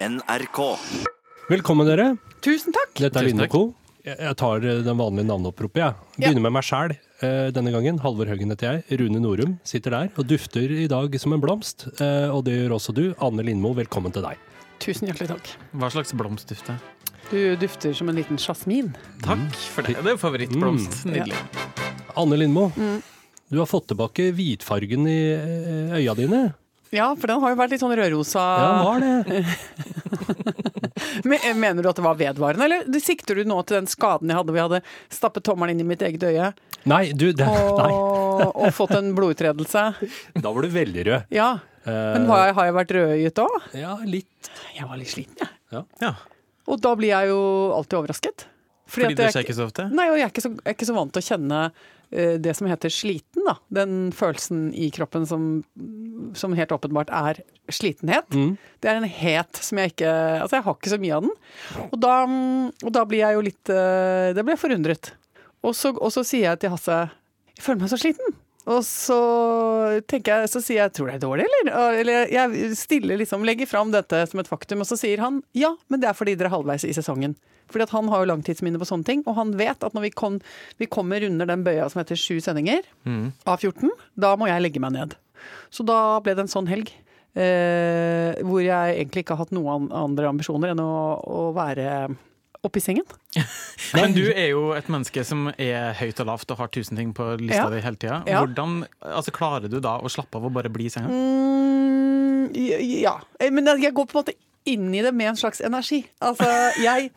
NRK. Velkommen, dere. Tusen takk. Dette er. Co. Jeg jeg tar eh, den vanlige navneoppropet, jeg. Ja. Begynner med meg sjæl denne gangen. Halvor Haugen heter jeg. Rune Norum sitter der og dufter i dag som en blomst. Eh, Og det gjør også du. Anne Lindmo, velkommen til deg. Tusen hjertelig takk. Hva slags blomst dufter? Du dufter som en liten sjasmin. Takk for det. Det er favorittblomst. Mm. Nydelig. Anne Lindmo, Mm. du har fått tilbake hvitfargen i eh, øya dine. Ja, for den har jo vært litt sånn rødrosa. Ja, var det. Men- eh, Mener du at det var vedvarende, eller sikter du nå til den skaden jeg hadde hvor jeg hadde stappet tommelen inn i mitt eget øye Nei, du, det, nei. og, og fått en blodutredelse? Da var du veldig rød. Ja. Eh, Men har jeg, har jeg vært rødøyet òg? Ja, litt. Jeg var litt sliten, jeg. Ja. Og da blir jeg jo alltid overrasket. Fordi at du jeg ser ikke så ofte? Nei, og jeg er ikke så, jeg er ikke så vant til å kjenne eh, det som heter sliten, da. Den følelsen i kroppen som, som helt åpenbart er slitenhet. Mm. Det er en het som jeg ikke Altså, jeg har ikke så mye av den. Og da, og da blir jeg jo litt eh, Da blir jeg forundret. Og så, og så sier jeg til Hasse Jeg føler meg så sliten. Og så tenker jeg, så sier jeg 'tror du det er dårlig', eller? Eller jeg stiller liksom, legger fram dette som et faktum, og så sier han 'ja, men det er fordi dere er halvveis i sesongen'. Fordi at han har jo langtidsminne på sånne ting, og han vet at når vi, kom, vi kommer under den bøya som heter sju sendinger av 14, da må jeg legge meg ned. Så da ble det en sånn helg. Eh, hvor jeg egentlig ikke har hatt noen andre ambisjoner enn å, å være oppe i sengen. Men du er jo et menneske som er høyt og lavt og har tusen ting på lista Ja. di hele tida. Ja. Hvordan altså, klarer du da å slappe av og bare bli i senga? Mm, ja. Eh, Men jeg går på en måte inn i det med en slags energi. Altså, jeg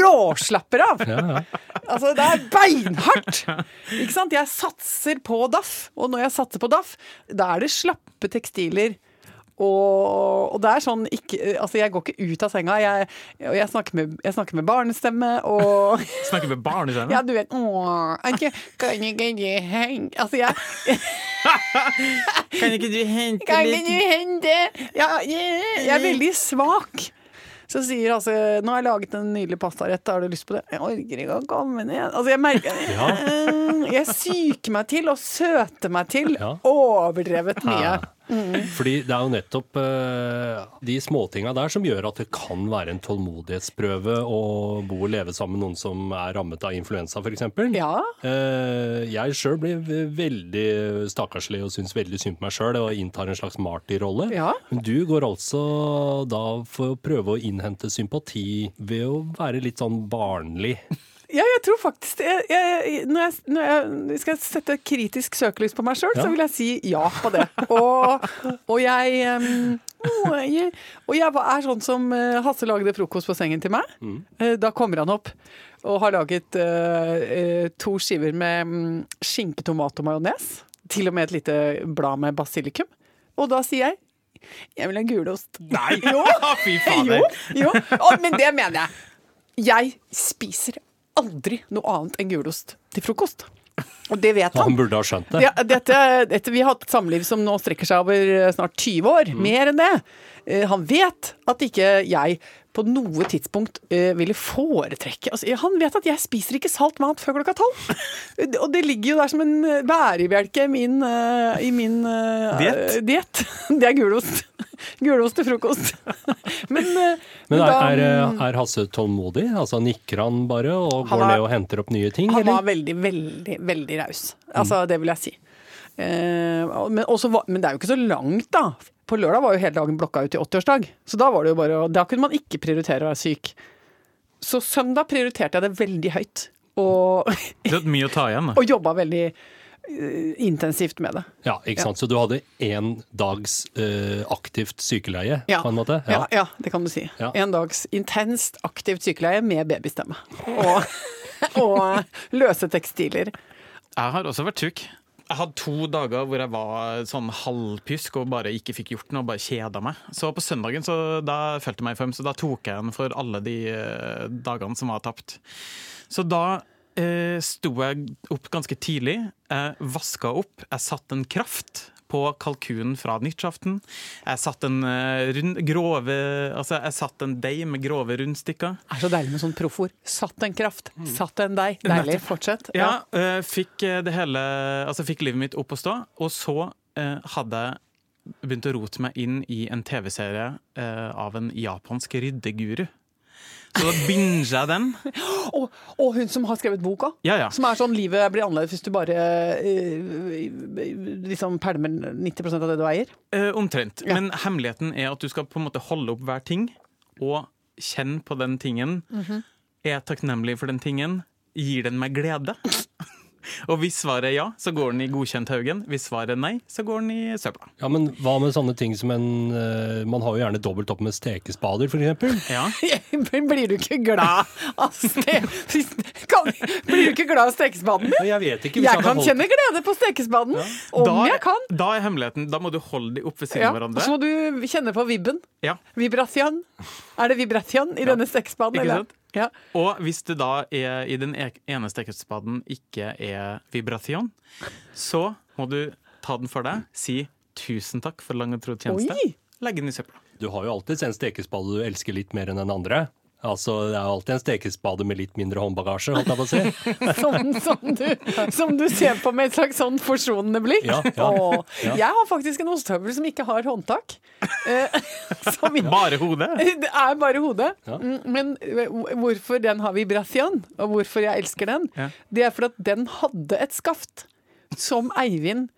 råslapper av! Altså, det er beinhardt! Ikke sant? Jeg satser på DAF, og når jeg satser på DAF, da er det slappe tekstiler. Og, og det er sånn ikke, Altså, jeg går ikke ut av senga. Jeg, jeg, snakker, med, jeg snakker med barnestemme og Snakker med barnestemme? Ja, du vet kan ikke du henge Altså, jeg Kan ikke du hente Kan ikke du hente ja, jeg, jeg er veldig svak. Så sier altså Nå har jeg laget en nydelig pastarett, har du lyst på det? Jeg orker ikke å komme ned. Altså, jeg merker Ja. Jeg syker meg til og søter meg til overdrevet mye. Fordi det er jo nettopp uh, de småtinga der som gjør at det kan være en tålmodighetsprøve å bo og leve sammen med noen som er rammet av influensa, f.eks. Ja. Uh, jeg sjøl blir veldig stakkarslig og syns veldig synd på meg sjøl og inntar en slags martyrrolle. Ja. Men du går altså da for å prøve å innhente sympati ved å være litt sånn barnlig. Ja, jeg tror faktisk det. Jeg, jeg, når, jeg, når jeg skal sette kritisk søkelys på meg sjøl, Ja. så vil jeg si ja på det. Og, og jeg Og jeg er sånn som eh, Hasse lagde frokost på sengen til meg. Mm. Da kommer han opp og har laget eh, eh, to skiver med mm, skinke, tomat og majones. Til og med et lite blad med basilikum. Og da sier jeg jeg vil ha gulost. Nei! Jo. Fy Jo, fader! jo. Å, men det mener jeg. Jeg spiser aldri noe annet enn gulost til frokost. Og det vet Han han. burde ha skjønt det. Ja, dette, dette, vi har hatt samliv som nå strekker seg over snart 20 år. Mer enn det. Eh, Han vet at ikke jeg på noe tidspunkt uh, ville foretrekke altså, Han vet at jeg spiser ikke salt mat før klokka tolv. Og det ligger jo der som en eh, bærebjelke i min, uh, i min uh, Diett? Det er gulost. Gulost til frokost. Men, Men er, er, er Hasse tålmodig? Altså Nikker han bare og Han går er- ned og henter opp nye ting? Han eller? var veldig, veldig, veldig raus. Altså, det vil jeg si. Eh, men, også, men det er jo ikke så langt, da. På lørdag var jo hele dagen blokka ut i 80-årsdag. Så da var det jo bare Da kunne man ikke prioritere å være syk. Så søndag prioriterte jeg det veldig høyt. Og, det mye å ta igjen. og jobba veldig eh, intensivt med det. Ja, ikke sant. Så du hadde én dags uh, aktivt sykeleie, Ja. på en måte? Ja, ja det kan du si. Ja. En dags intenst aktivt sykeleie med babystemme. Og, og løse tekstiler. Jeg har også vært syk. Jeg hadde to dager hvor jeg var sånn halvpysk og bare ikke fikk gjort noe, bare kjeda meg. Så på søndagen så da følte jeg meg i form, så da tok jeg den for alle de eh, dagene som var tapt. Så da eh, sto jeg opp ganske tidlig, jeg vaska opp, jeg satte en kraft på kalkunen fra nyttårsaften. Jeg satt en eh, rund, grove Altså, jeg satt en deig med grove rundstykker. Det er så deilig med sånn profford. Satt en kraft, satt en deig. Deilig. Fortsett. Ja, ja fikk eh, det hele Altså fikk livet mitt opp å stå, og så eh, hadde jeg begynt å rote meg inn i en TV-serie eh, av en japansk ryddeguru. Så da binger jeg den. Og, og hun som har skrevet boka. Ja, ja. Som er sånn 'livet blir annerledes hvis du bare eh, liksom pælmer 90% av det du eier'. Eh, omtrent. Ja. Men hemmeligheten er at du skal på en måte holde opp hver ting, og kjenne på den tingen. Mhm. Er jeg takknemlig for den tingen? Gir den meg glede? og hvis svaret er ja, så går den i godkjenthaugen. Hvis svaret er nei, så går den i søpla. Ja, men hva med sånne ting som en eh, Man har jo gjerne dobbelt opp med stekespader, f.eks. Ja. Blir du ikke glad av ste... Kan... Blir du ikke glad av stekespaden din? Jeg vet ikke. hvis Jeg kan holdt- kjenne glede på stekespaden. Om Da, jeg kan. da er hemmeligheten Da må du holde de opp ved siden Ja. av Og hverandre. så må du kjenne på vibben. Ja. Vibration. Er det vibration i denne stekespaden? Ikke eller? sant? Ja. Og hvis det da er i den e- ene stekespaden ikke er vibration, så må du ta den for deg, si tusen takk for lang og tro tjeneste, legge den i søpla. Du har jo alltid en stekespade du elsker litt mer enn den andre. Altså, Det er alltid en stekespade med litt mindre håndbagasje, holdt jeg på å si. Som, som, du, som du ser på med et slags sånn forsonende blikk. Ja, ja, Åh, ja. Jeg har faktisk en ostehøvel som ikke har håndtak. Eh, som Bare hodet! Det er bare hodet. Ja. Mm, Men eh, hvorfor den har vibration, og hvorfor jeg elsker den, Ja. det er fordi at den hadde et skaft som Eivind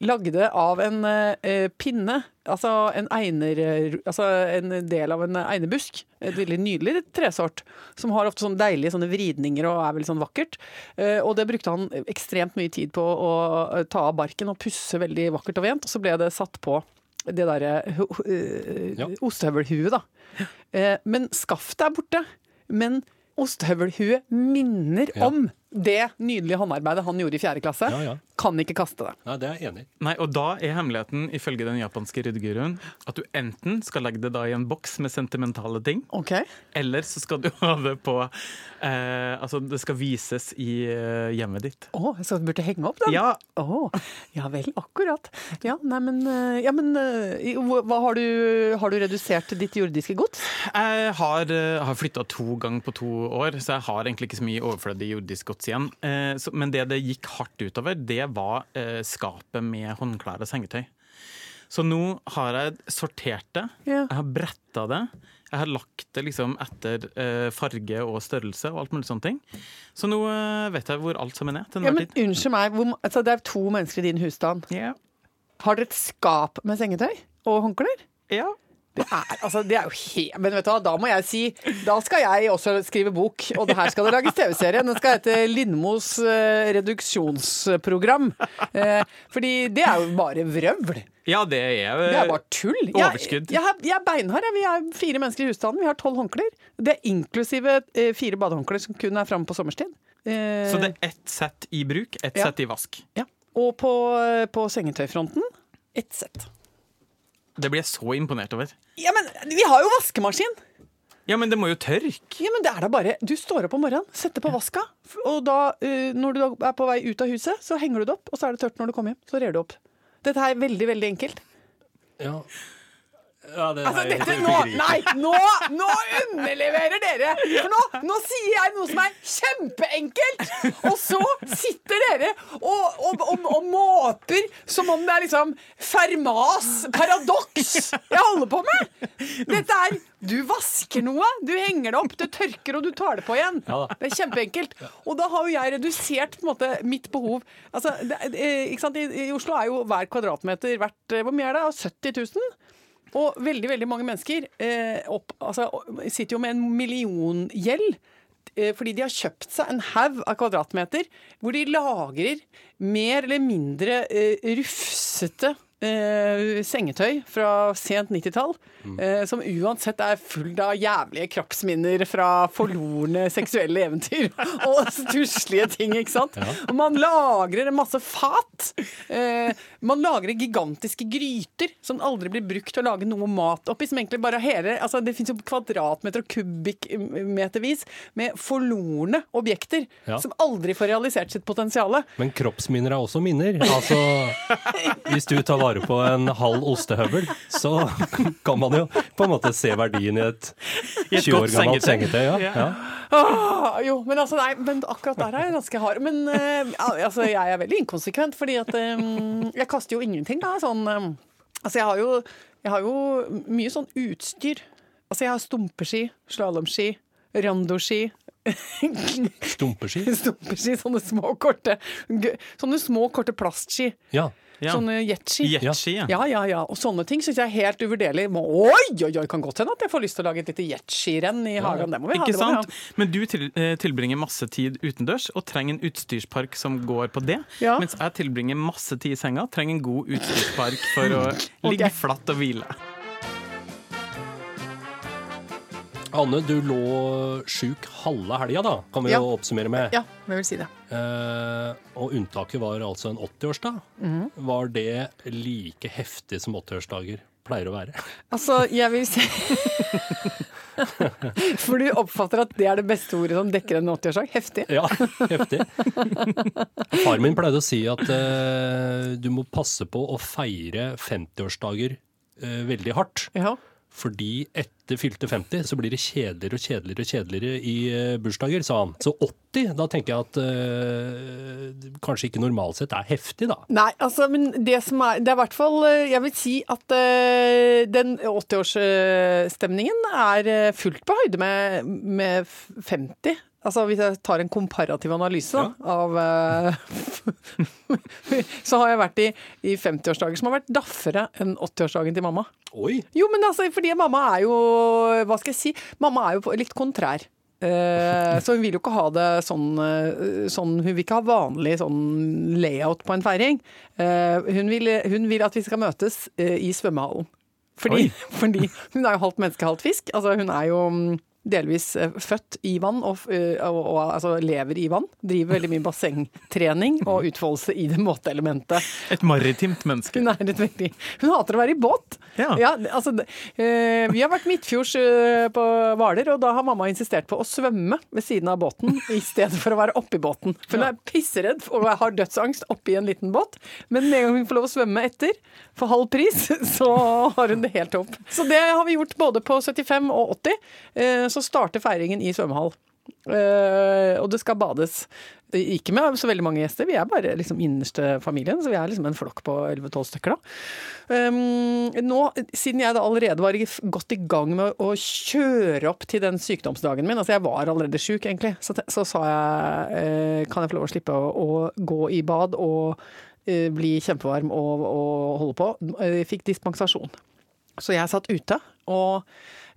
lagde av en eh, pinne. Altså en einer... Altså en del av en einebusk. Et veldig nydelig tresort. Som har ofte sånne deilige sånne vridninger og er veldig sånn vakkert. Eh, og det brukte han ekstremt mye tid på å eh, ta av barken og pusse veldig vakkert og vent. Og så ble det satt på det derre uh, Ja. ostehøvelhuet, da. Eh, men skaftet er borte. Men ostehøvelhuet minner Ja. om det nydelige håndarbeidet han gjorde i fjerde klasse. Ja, ja. Kan ikke kaste det. Nei, det er jeg enig. Nei, og da er hemmeligheten, ifølge den japanske ryddeguruen, at du enten skal legge det da i en boks med sentimentale ting, okay. eller så skal du ha det på eh, Altså, det skal vises i eh, hjemmet ditt. Å, så du burde henge opp den? Ja, Oh, ja vel, akkurat. Ja, nei, men, eh, ja, men eh, hva hva har du, har du redusert ditt jordiske gods? Jeg har, eh, har flytta to ganger på to år, så jeg har egentlig ikke så mye overflødig jordisk gods igjen. Eh, så, men det det gikk hardt utover, det var eh, skapet med håndklær og sengetøy. Så nå har jeg sortert det, Ja. jeg har bretta det. Jeg har lagt det liksom etter eh, farge og størrelse og alt mulig sånne ting. Så nå eh, vet jeg hvor alt sammen er til Ja, men tid. Unnskyld meg, hvor, altså, det er to mennesker i din husstand. Yeah. Har dere et skap med sengetøy og håndklær? ja. Det er, altså, det er jo helt Men vet du hva, da må jeg si Da skal jeg også skrive bok, og det her skal det lages TV-serie. Den skal hete Lindmos eh, reduksjonsprogram. Eh, fordi det er jo bare vrøvl. Ja, det er, Det er bare tull. Jeg, Overskudd. jeg, er- jeg er beinhard. jeg. Vi er fire mennesker i husstanden. Vi har tolv håndklær. Det er inklusive eh, fire badehåndklær som kun er framme på sommerstid. Så det er ett sett i bruk, ett Ja. sett i vask. ja. Og på, på sengetøyfronten ett sett. Det blir jeg så imponert over. Ja, men vi har jo vaskemaskin! Ja, men det må jo tørke. Ja, men det er da bare Du står opp om morgenen, setter på vaska, og da, når du er på vei ut av huset, så henger du det opp, og så er det tørt når du kommer hjem. Så rer du opp. Dette er veldig, veldig enkelt. Ja. Ja, det Altså, dette, nå, nei, nå, nå underleverer dere! For nå, nå sier jeg noe som er kjempeenkelt! Og så sitter dere og, og, og, og måper som om det er liksom Fermas paradoks jeg holder på med! Dette er Du vasker noe, du henger det opp, det tørker, og du tar det på igjen. Det er kjempeenkelt. Og da har jo jeg redusert på en måte mitt behov. Altså, det, ikke sant? I, I Oslo er jo hver kvadratmeter verdt eh, Hvor mye er det? 70 000? Og veldig veldig mange mennesker eh, opp, altså, sitter jo med en milliongjeld. Eh, Fordi de har kjøpt seg en haug av kvadratmeter hvor de lagrer mer eller mindre eh, rufsete eh, sengetøy fra sent 90-tall. Eh, som uansett er fullt av jævlige kroppsminner fra forlorne seksuelle eventyr. Og stusslige ting, ikke sant. Og man lagrer en masse fat. Eh, man lagrer gigantiske gryter som aldri blir brukt til å lage noe mat oppi. Som egentlig bare hele, altså Det fins jo kvadratmeter og kubikkmetervis med forlorne objekter Ja. som aldri får realisert sitt potensial. Men kroppsminner er også minner. Altså, hvis du tar vare på en halv ostehøvel, så kan man jo på en måte se verdien i et I et 20 år gammelt sengetøy. Ja. Ja. Ah, jo, men altså, nei, men akkurat der er jeg ganske hard. Men uh, altså, jeg er veldig inkonsekvent, fordi at um, jeg kaster jo ingenting, da. Sånn, um, Altså, jeg har jo, jeg har jo mye sånn utstyr. Altså, jeg har stumpeski, slalåmski, randoski. Stumpeski? Stumpeski, sånne små, korte Sånne små, korte plastski. Ja. Ja. Sånne jetski. Jetski, ja. Ja, ja, ja. Og sånne ting syns jeg er helt uvurderlig. Må- Oi, oi, oi, kan godt hende at jeg får lyst til å lage et lite jetskirenn i hagen. Det må vi ha. Ikke sant? Men du til, eh, tilbringer masse tid utendørs og trenger en utstyrspark som går på det. Mens jeg tilbringer masse tid i senga, trenger en god utstyrspark for å ligge flatt og hvile. Anne, du lå sjuk halve helga, da, kan vi Ja. jo oppsummere med. Ja, vi vil si det. Eh, og unntaket var altså en 80-årsdag. Mm. Var det like heftig som 80-årsdager pleier å være? Altså, jeg vil si For du oppfatter at det er det beste ordet som dekker en 80-årsdag? Heftig? Ja, heftig. Far min pleide å si at eh, du må passe på å feire 50-årsdager eh, veldig hardt. Ja. Fordi etter fylte 50 så blir det kjedeligere og kjedeligere og kjedeligere i eh, bursdager, sa han. Så 80, da tenker jeg at øh, kanskje ikke normalt sett er heftig, da. Nei, altså, men det som er Det er i hvert fall eh, Jeg vil si at øh, den 80-årsstemningen er fullt på høyde med, med 50. Altså Hvis jeg tar en komparativ analyse ja. av eh, Så har jeg vært i, i 50-årsdager som har vært daffere enn 80-årsdagen til mamma. Oi! Jo, men altså, fordi mamma er jo Hva skal jeg si? Mamma er jo litt kontrær. Eh, så hun vil jo ikke ha det sånn, eh, sånn Hun vil ikke ha vanlig sånn layout på en feiring. Eh, hun, vil, hun vil at vi skal møtes eh, i svømmehallen. Fordi, fordi hun er jo halvt menneske, halvt fisk. Altså, hun er jo mm, delvis eh, født i vann og, eh, og, og altså, lever i vann. Driver veldig mye bassengtrening og utfoldelse i det måteelementet. Et maritimt menneske. Hun er veldig Hun hater å være i båt. Ja. Ja, altså, eh, vi har vært midtfjords på Hvaler, og da har mamma insistert på å svømme ved siden av båten i stedet for å være oppi båten. For hun er pisseredd og har dødsangst oppi en liten båt. Men med en gang hun får lov å svømme etter, for halv pris, så har hun det helt topp. Så det har vi gjort både på 75 og 80. Eh, så starter feiringen i svømmehall. Uh, og det skal bades. Ikke med så veldig mange gjester, vi er bare liksom innerste familien. Så vi er liksom en flokk på 11-12 stykker, da. Um, nå, siden jeg da allerede var godt i gang med å kjøre opp til den sykdomsdagen min, altså jeg var allerede sjuk egentlig, så, så sa jeg uh, kan jeg få lov å slippe å, å gå i bad og uh, bli kjempevarm og, og holde på. Jeg fikk dispensasjon. Så jeg satt ute og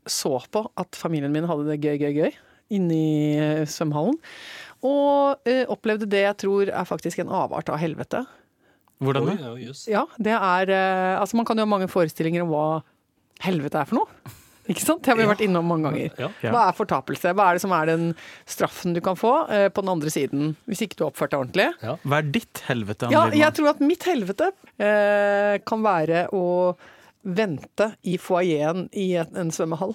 så på at familien min hadde det gøy, gøy, gøy inne i eh, svømmehallen. Og eh, opplevde det jeg tror er faktisk en avart av helvete. Hvordan da? ja, det er eh, Altså, man kan jo ha mange forestillinger om hva helvete er for noe. Ikke sant? Det har vi vært innom mange ganger. Ja. Ja. Hva er fortapelse? Hva er det som er den straffen du kan få eh, på den andre siden, hvis ikke du har oppført deg ordentlig? Hva er ditt helvete? Anne Ja, jeg tror at mitt helvete eh, kan være å vente i foajeen i en, en svømmehall.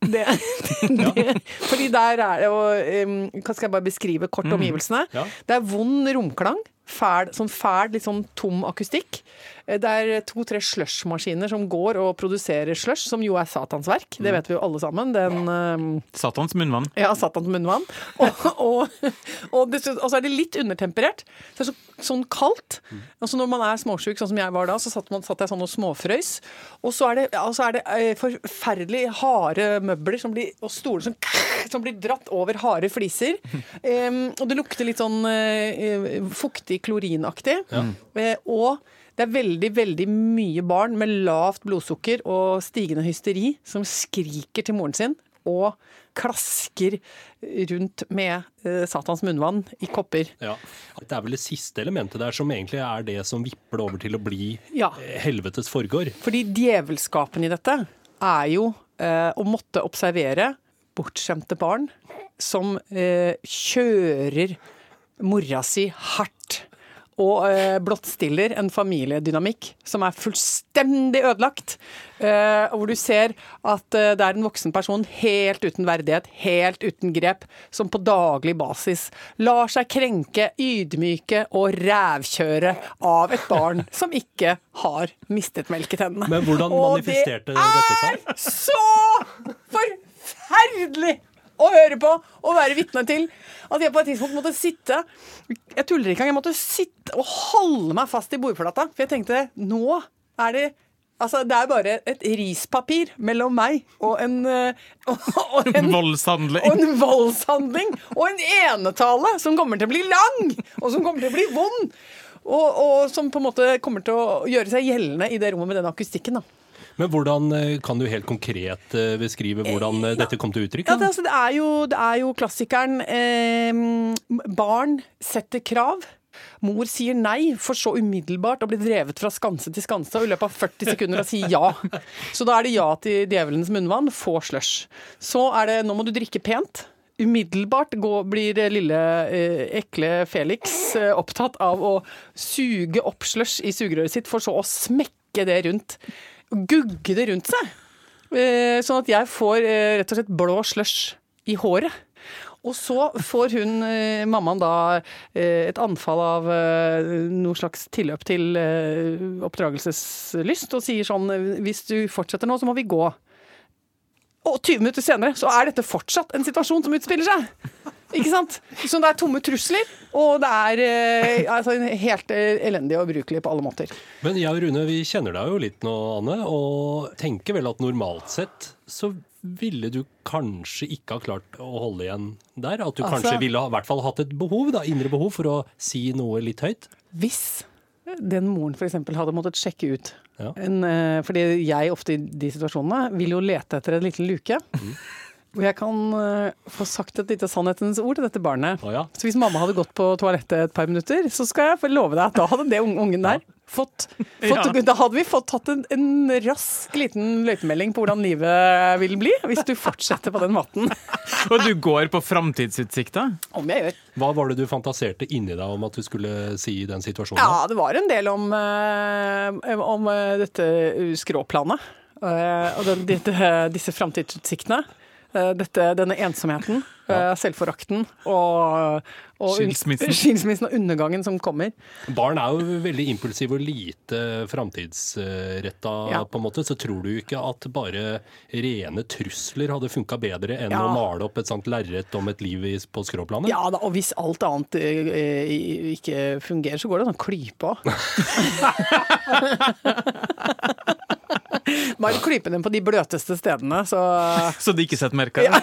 Det, det, fordi der er det jo skal jeg bare beskrive kort omgivelsene? Ja. Det er vond romklang. Fæl, sånn fæl, litt sånn tom akustikk. Eh, Det er to-tre slushmaskiner som går og produserer slush, som jo er Satans verk. Det vet vi jo alle sammen. Den um, Satans munnvann. ja, Satans munnvann. Og, og, og, dessuten- og så er det litt undertemperert. Så det er så, sånn kaldt. Altså Når man er småsjuk, sånn som jeg var da, så satt, man, satt jeg sånn og småfrøys. Og så er det, ja, så er det eh, forferdelig harde møbler som blir, og stoler som, som blir dratt over harde fliser. Um, og det lukter litt sånn uh, fuktig, klorinaktig. Eh, og det er veldig, veldig mye barn med lavt blodsukker og stigende hysteri som skriker til moren sin og klasker rundt med uh, Satans munnvann i kopper. Ja. Det er vel det siste elementet der som egentlig er det som vipper det over til å bli Ja. helvetes forgård. Fordi djevelskapen i dette er jo uh, å måtte observere bortskjemte barn som eh, kjører mora si hardt. Og eh, blottstiller en familiedynamikk som er fullstendig ødelagt. Eh, hvor du ser at eh, det er en voksen person helt uten verdighet, helt uten grep, som på daglig basis lar seg krenke, ydmyke og rævkjøre av et barn som ikke har mistet melketennene. Men hvordan Og manifesterte dette seg? Det er så forferdelig å høre på og være vitne til at jeg på et tidspunkt måtte sitte Jeg tuller ikke engang. Jeg måtte sitte og holde meg fast i bordplata. For jeg tenkte nå er det Altså, det er bare et rispapir mellom meg og en, eh, og, og en Voldshandling. og en voldshandling og en enetale som kommer til å bli lang, og som kommer til å bli vond. Og, og som på en måte kommer til å gjøre seg gjeldende i det rommet med den akustikken. da. Men hvordan eh, kan du helt konkret eh, beskrive hvordan ja. dette kom til uttrykk? Ja, det, altså, det, er jo, det er jo klassikeren eh, Barn setter krav. Mor sier nei, for så umiddelbart å bli drevet fra skanse til skanse og i løpet av 40 sekunder å si ja. Så da er det ja til djevelens munnvann, få slush. Så er det nå må du drikke pent. Umiddelbart går, blir lille eh, ekle Felix eh, opptatt av å suge opp slush i sugerøret sitt, for så å smekke det rundt. Gugge det rundt seg. Eh, sånn at jeg får eh, rett og slett blå slush i håret. Og så får hun, eh, mammaen da, et anfall av noe slags tilløp til oppdragelseslyst, og sier sånn Hvis du fortsetter nå, så må vi gå. Og 20 minutter senere så er dette fortsatt en situasjon som utspiller seg. Ikke sant? Så det er tomme trusler, og det er eh, altså, helt eh, elendig og ubrukelig på alle måter. Men jeg og Rune vi kjenner deg jo litt nå, Anne, og tenker vel at normalt sett så ville du kanskje ikke ha klart å holde igjen der? At du Altså- kanskje ville ha i hvert fall hatt et behov, da, indre behov for å si noe litt høyt? Hvis den moren f.eks. hadde måttet sjekke ut Ja. en, eh, Fordi jeg ofte i de situasjonene vil jo lete etter en liten luke. Hvor jeg kan uh, få sagt et lite sannhetens ord til dette barnet. Oh, ja. Så hvis mamma hadde gått på toalettet et par minutter, så skal jeg få love deg at da hadde det ungen der fått, fått Ja. Da hadde vi fått tatt en, en rask liten løypemelding på hvordan livet vil bli, hvis du fortsetter på den måten. Og du går på framtidsutsikta? Om jeg gjør. Hva var det du fantaserte inni deg om at du skulle si i den situasjonen? Ja, det var en del om, uh, om uh, dette skråplanet. eh, og den, dette, disse framtidsutsiktene. Eh, dette, denne ensomheten, ja. selvforakten og, og Skilsmissen. skilsmissen og undergangen som kommer. Barn er jo veldig impulsive og lite framtidsretta, Ja. på en måte. Så tror du ikke at bare rene trusler hadde funka bedre enn Ja. å male opp et sånt lerret om et liv på skråplanet? Ja da, og hvis alt annet eh, ikke fungerer, så går det an å klype òg. Bare klype dem på de bløteste stedene, så Så de ikke setter merka? Ja.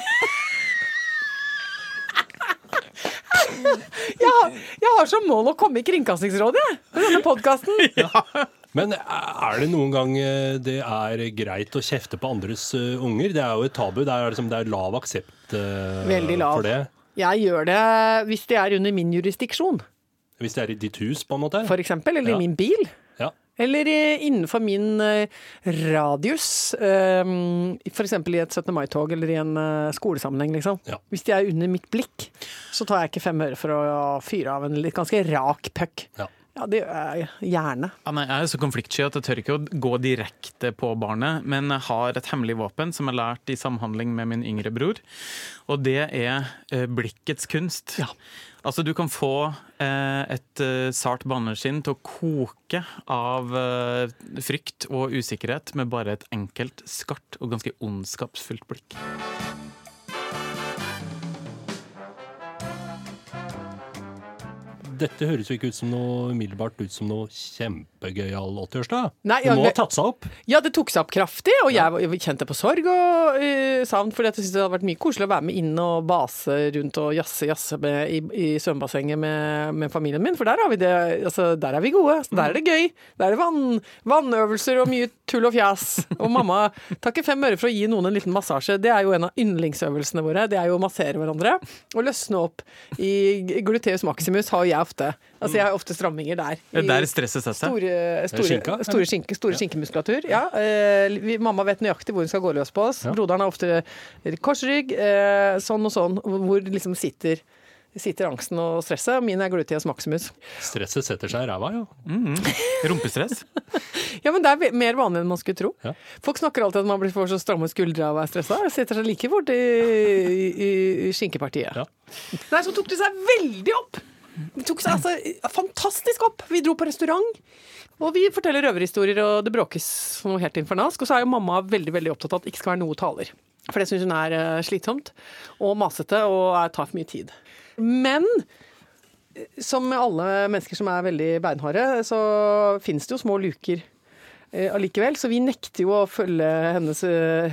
jeg har, jeg har som mål å komme i Kringkastingsrådet, jeg, med denne podkasten. Men er det noen gang eh, det er greit å kjefte på andres eh, unger? Det er jo et tabu. Det er, liksom, det er lav aksept uh, Veldig lav. for det. Jeg gjør det hvis det er under min jurisdiksjon, Hvis det er i ditt hus, på en måte. for eksempel, eller Ja. i min bil. Eller eh, innenfor min eh, radius, eh, f.eks. i et 17. mai-tog eller i en skolesammenheng. liksom. Ja. Hvis de er under mitt blikk, så tar jeg ikke fem øre for å fyre av en litt ganske rak puck. Ja. Ja, det gjør jeg gjerne. Ja, nei, jeg er så konfliktsky at jeg tør ikke å gå direkte på barnet, men jeg har et hemmelig våpen som jeg har lært i samhandling med min yngre bror, og det er eh, blikkets kunst. Altså, du kan få eh, et eh, sart barneskinn til å koke av frykt og usikkerhet med bare et enkelt, skarpt og ganske ondskapsfullt blikk. Dette høres jo ikke ut som noe umiddelbart ut som noe kjempegøyal 80-årsdag. Nei, Det ja, må ha tatt seg opp. Ja, det tok seg opp kraftig, og jeg jeg kjente på sorg og uh, savn. For jeg syntes det hadde vært mye koselig å være med inn og base rundt og jazze jazze med, i, i svømmebassenget med, med familien min. For der, har vi det, altså, der er vi gode. Der er det gøy. Der er det vann, vannøvelser og mye tull og fjas. Og mamma takker fem øre for å gi noen en liten massasje. Det er jo en av yndlingsøvelsene våre. Det er jo å massere hverandre og løsne opp. I gluteus maximus har jeg ofte. Altså jeg har ofte stramminger der. Er I- der stresset setter seg. Store, store, skinka, store, skinke, store skinkemuskulatur. Ja, eh, vi, mamma vet nøyaktig hvor hun skal gå løs på oss. Ja. Broderen har ofte korsrygg, eh, sånn og sånn, hvor liksom sitter, sitter angsten og stresset. Min er gluteus maximus. Stresset setter seg i ræva, jo. Rumpestress. Ja, men det er mer vanlig enn man skulle tro. Ja. Folk snakker alltid at man blir får så stramme skuldre av å være stressa. Det setter seg like fort i, i, i skinkepartiet. Ja. Nei, så tok det seg veldig opp! Det tok seg altså fantastisk opp. Vi dro på restaurant. Og vi forteller røverhistorier, og det bråkes noe helt infernalsk. Og så er jo mamma veldig veldig opptatt av at det ikke skal være noe taler. For det syns hun er eh, slitsomt og masete og er, tar for mye tid. Men eh, som med alle mennesker som er veldig beinharde, så finnes det jo små luker eh, allikevel. Så vi nekter jo å følge hennes,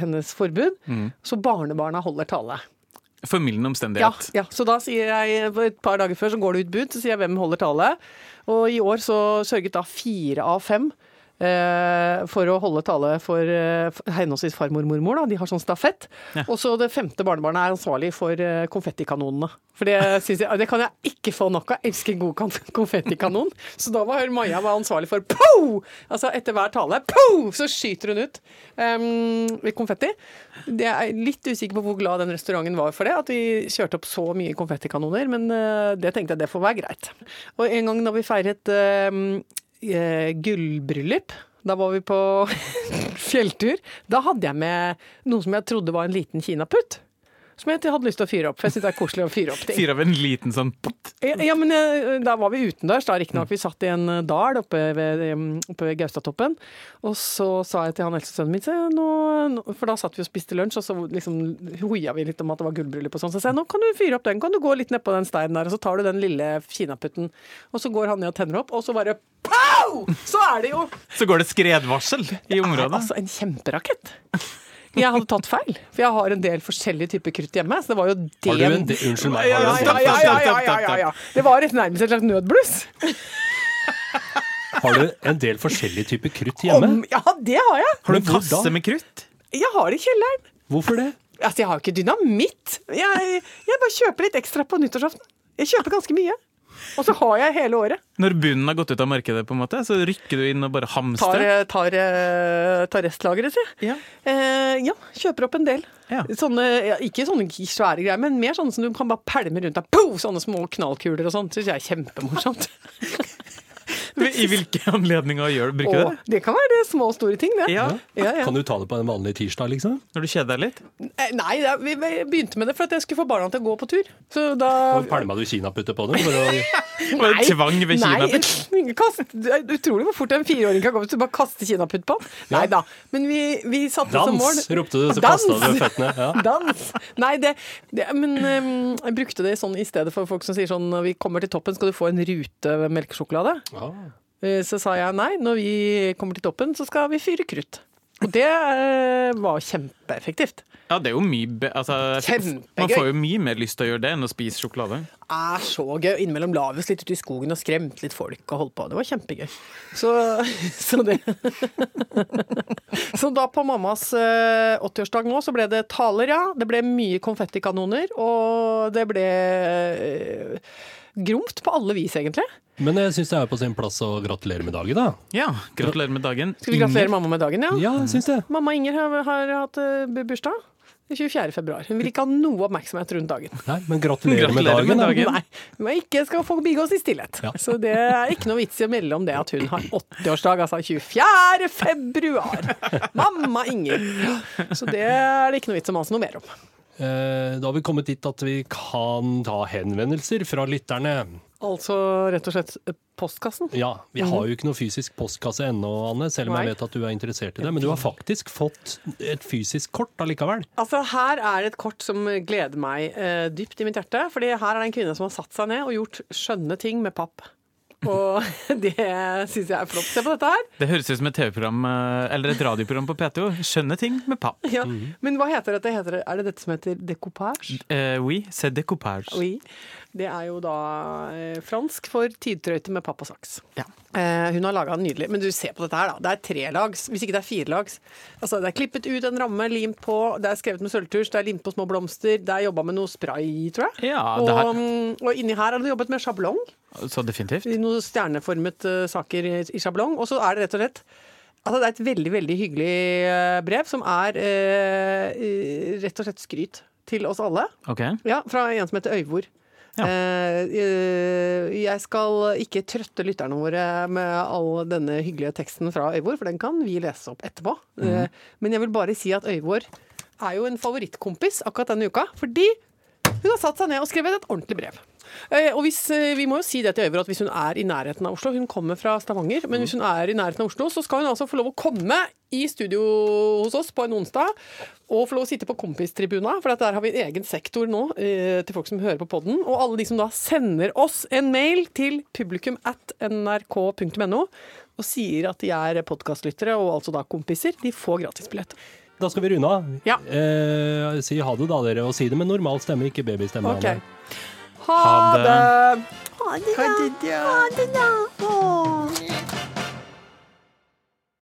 hennes forbud. Så barnebarna holder tale. Formildende Ja, omstendighet. ja, så da sier jeg et par dager før så går det ut bud, så sier jeg hvem holder tale. Og i år så sørget da fire av fem for å holde tale for eh, henholdsvis farmor og mormor. Da. De har sånn stafett. Ja. Og så det femte barnebarnet er ansvarlig for eh, konfettikanonene. For det, jeg, det kan jeg ikke få nok av. Jeg elsker en god konfettikanon. Så da var Maja var ansvarlig for po! Altså etter hver tale, po! Så skyter hun ut um, konfetti. Jeg er litt usikker på hvor glad den restauranten var for det, at vi kjørte opp så mye konfettikanoner, men eh, det tenkte jeg det får være greit. Og en gang da vi feiret um, eh, gullbryllup, da var vi på fjelltur, da hadde jeg med noe som jeg trodde var en liten kinaputt. Som jeg hadde lyst til å fyre opp, for jeg syns det er koselig å fyre opp ting. Fyre opp en liten sånn. Ja, ja, men eh, da var vi utendørs, da riktignok. Vi satt i en eh, dal oppe ved, oppe ved Gaustatoppen. Og så sa jeg til han eldste sønnen min, se, nå, nå, for da satt vi og spiste lunsj, og så liksom hoia vi litt om at det var gullbryllup og sånn. Så sa jeg nå kan du fyre opp den, kan du gå litt nedpå den steinen der, og så tar du den lille kinaputten. Og så går han ned og tenner opp, og så bare pow! Så er det jo Så går det skredvarsel i området. Altså en kjemperakett. Jeg hadde tatt feil, for jeg har en del forskjellige typer krutt hjemme. Så det var jo det Har du en del? Unnskyld meg. ja, ja, ja, ja, ja, ja, ja, ja. Det var et nærmest et slags nødbluss. Har du en del forskjellige typer krutt hjemme? Om, ja, det har jeg. Har du en kasse med krutt? Jeg har det i kjelleren. Hvorfor det? Altså, jeg har jo ikke dynamitt. Jeg, jeg bare kjøper litt ekstra på nyttårsaften. Jeg kjøper ganske mye. Og så har jeg hele året. Når bunnen har gått ut av markedet, på en måte, så rykker du inn og bare hamstrer? tar, tar, tar restlageret, si. Ja. Eh, ja, kjøper opp en del. Ja. Sånne, ja, ikke sånne svære greier, men mer sånne som du kan bare pælme rundt deg. Pow! Sånne små knallkuler og sånn. Syns jeg er kjempemorsomt. I hvilke anledninger gjør du, bruker du det? det kan være det små og store ting, det. Ja, Ja, ja. Kan du ta det på en vanlig tirsdag, liksom? Når du kjeder deg litt? Eh, Nei, vi begynte med det for at jeg skulle få barna til å gå på tur. Så da Og pælma du kinaputter på dem? For å, nei, det tvang ved kinaputt? Nei, kast, det er utrolig hvor fort en fireåring kan gå hvis du bare kaster kinaputt på. Nei da. Men vi, vi satte som mål dans, ropte du, så Dans! kasta du føttene. Ja. Dans! Nei, det, det Men um, jeg brukte det sånn i stedet for folk som sier sånn når vi kommer til toppen, skal du få en rute melkesjokolade. Ah. Eh, Så sa jeg nei, når vi kommer til toppen, så skal vi fyre krutt. Og det eh, var kjempeeffektivt. Ja, det er jo mye altså, Kjempegøy. Man får jo mye mer lyst til å gjøre det enn å spise sjokolade. er så gøy. Innimellom la vi oss litt ute i skogen og skremte litt folk og holdt på. Det var kjempegøy. Så, så det Så da på mammas eh, 80-årsdag nå, så ble det taler, ja. Det ble mye konfettikanoner, og det ble eh, gromt på alle vis, egentlig. Men jeg syns det er på sin plass å gratulere med dagen, da. Ja, gratulerer med dagen. Skal vi gratulere mamma med dagen, ja? Ja, synes det. Mamma Inger har, har hatt eh, bursdag. 24. februar. Hun vil ikke ha noe oppmerksomhet rundt dagen. Nei, men gratulerer med dagen. med da. dagen. Nei, men ikke skal forbigås i stillhet. Ja. Så det er ikke noe vits i å melde om det at hun har 80-årsdag, altså 24. februar. Mamma Inger. Så det er det ikke noe vits å mase noe mer om. Eh, Da har vi kommet dit at vi kan ta henvendelser fra lytterne. Altså rett og slett eh, postkassen. Ja, Vi har jo ikke noe fysisk postkasse ennå, Anne, selv om Nei. jeg vet at du er interessert i det. Men du har faktisk fått et fysisk kort allikevel. Altså Her er det et kort som gleder meg eh, dypt i mitt hjerte. Fordi her er det en kvinne som har satt seg ned og gjort skjønne ting med papp. Og det syns jeg er flott. Se på dette her. Det høres ut som et TV-program eh, eller et radioprogram på P2. Skjønne ting med papp. Ja. Men hva heter dette? Heter det? Er det dette som heter decoupage? Uh, oui, c'est decoupage. Oui. Det er jo da eh, fransk for tidtrøyte med papp og saks. Ja. Eh, hun har laga den nydelig. Men du ser på dette her, da. Det er trelags, hvis ikke det er firelags. Altså, det er klippet ut en ramme, limt på, det er skrevet med sølvtusj, det er limt på små blomster, det er jobba med noe spray, tror jeg. Ja, og, det her, mm, og inni her er det jobbet med sjablong. så definitivt. Noen stjerneformet uh, saker i, i sjablong. Og så er det rett og slett Altså, det er et veldig, veldig hyggelig brev som er eh, rett og slett skryt til oss alle. Ok. Ja, fra en som heter Øyvor. Ja. Eh, eh, jeg skal ikke trøtte lytterne våre med all denne hyggelige teksten fra Øyvor, for den kan vi lese opp etterpå. Mm. men jeg vil bare si at Øyvor er jo en favorittkompis akkurat denne uka, fordi Hun har satt seg ned og skrevet et ordentlig brev. Og hvis, Vi må jo si det til Øyvor at hvis hun er i nærheten av Oslo Hun kommer fra Stavanger, men hvis hun er i nærheten av Oslo, så skal hun altså få lov å komme i studio hos oss på en onsdag og få lov å sitte på kompistribuna, for at der har vi en egen sektor nå eh, til folk som hører på podden. Og alle de som da sender oss en mail til publikum at nrk.no og sier at de er podkastlyttere og altså da kompiser, de får gratisbillett. Da skal vi runde av. Ja. Eh, si ha det, da, dere. Og si det med normal stemme, ikke babystemme. Okay. Ha Ha det. det! Ha det, da. Ha det, da. Åh.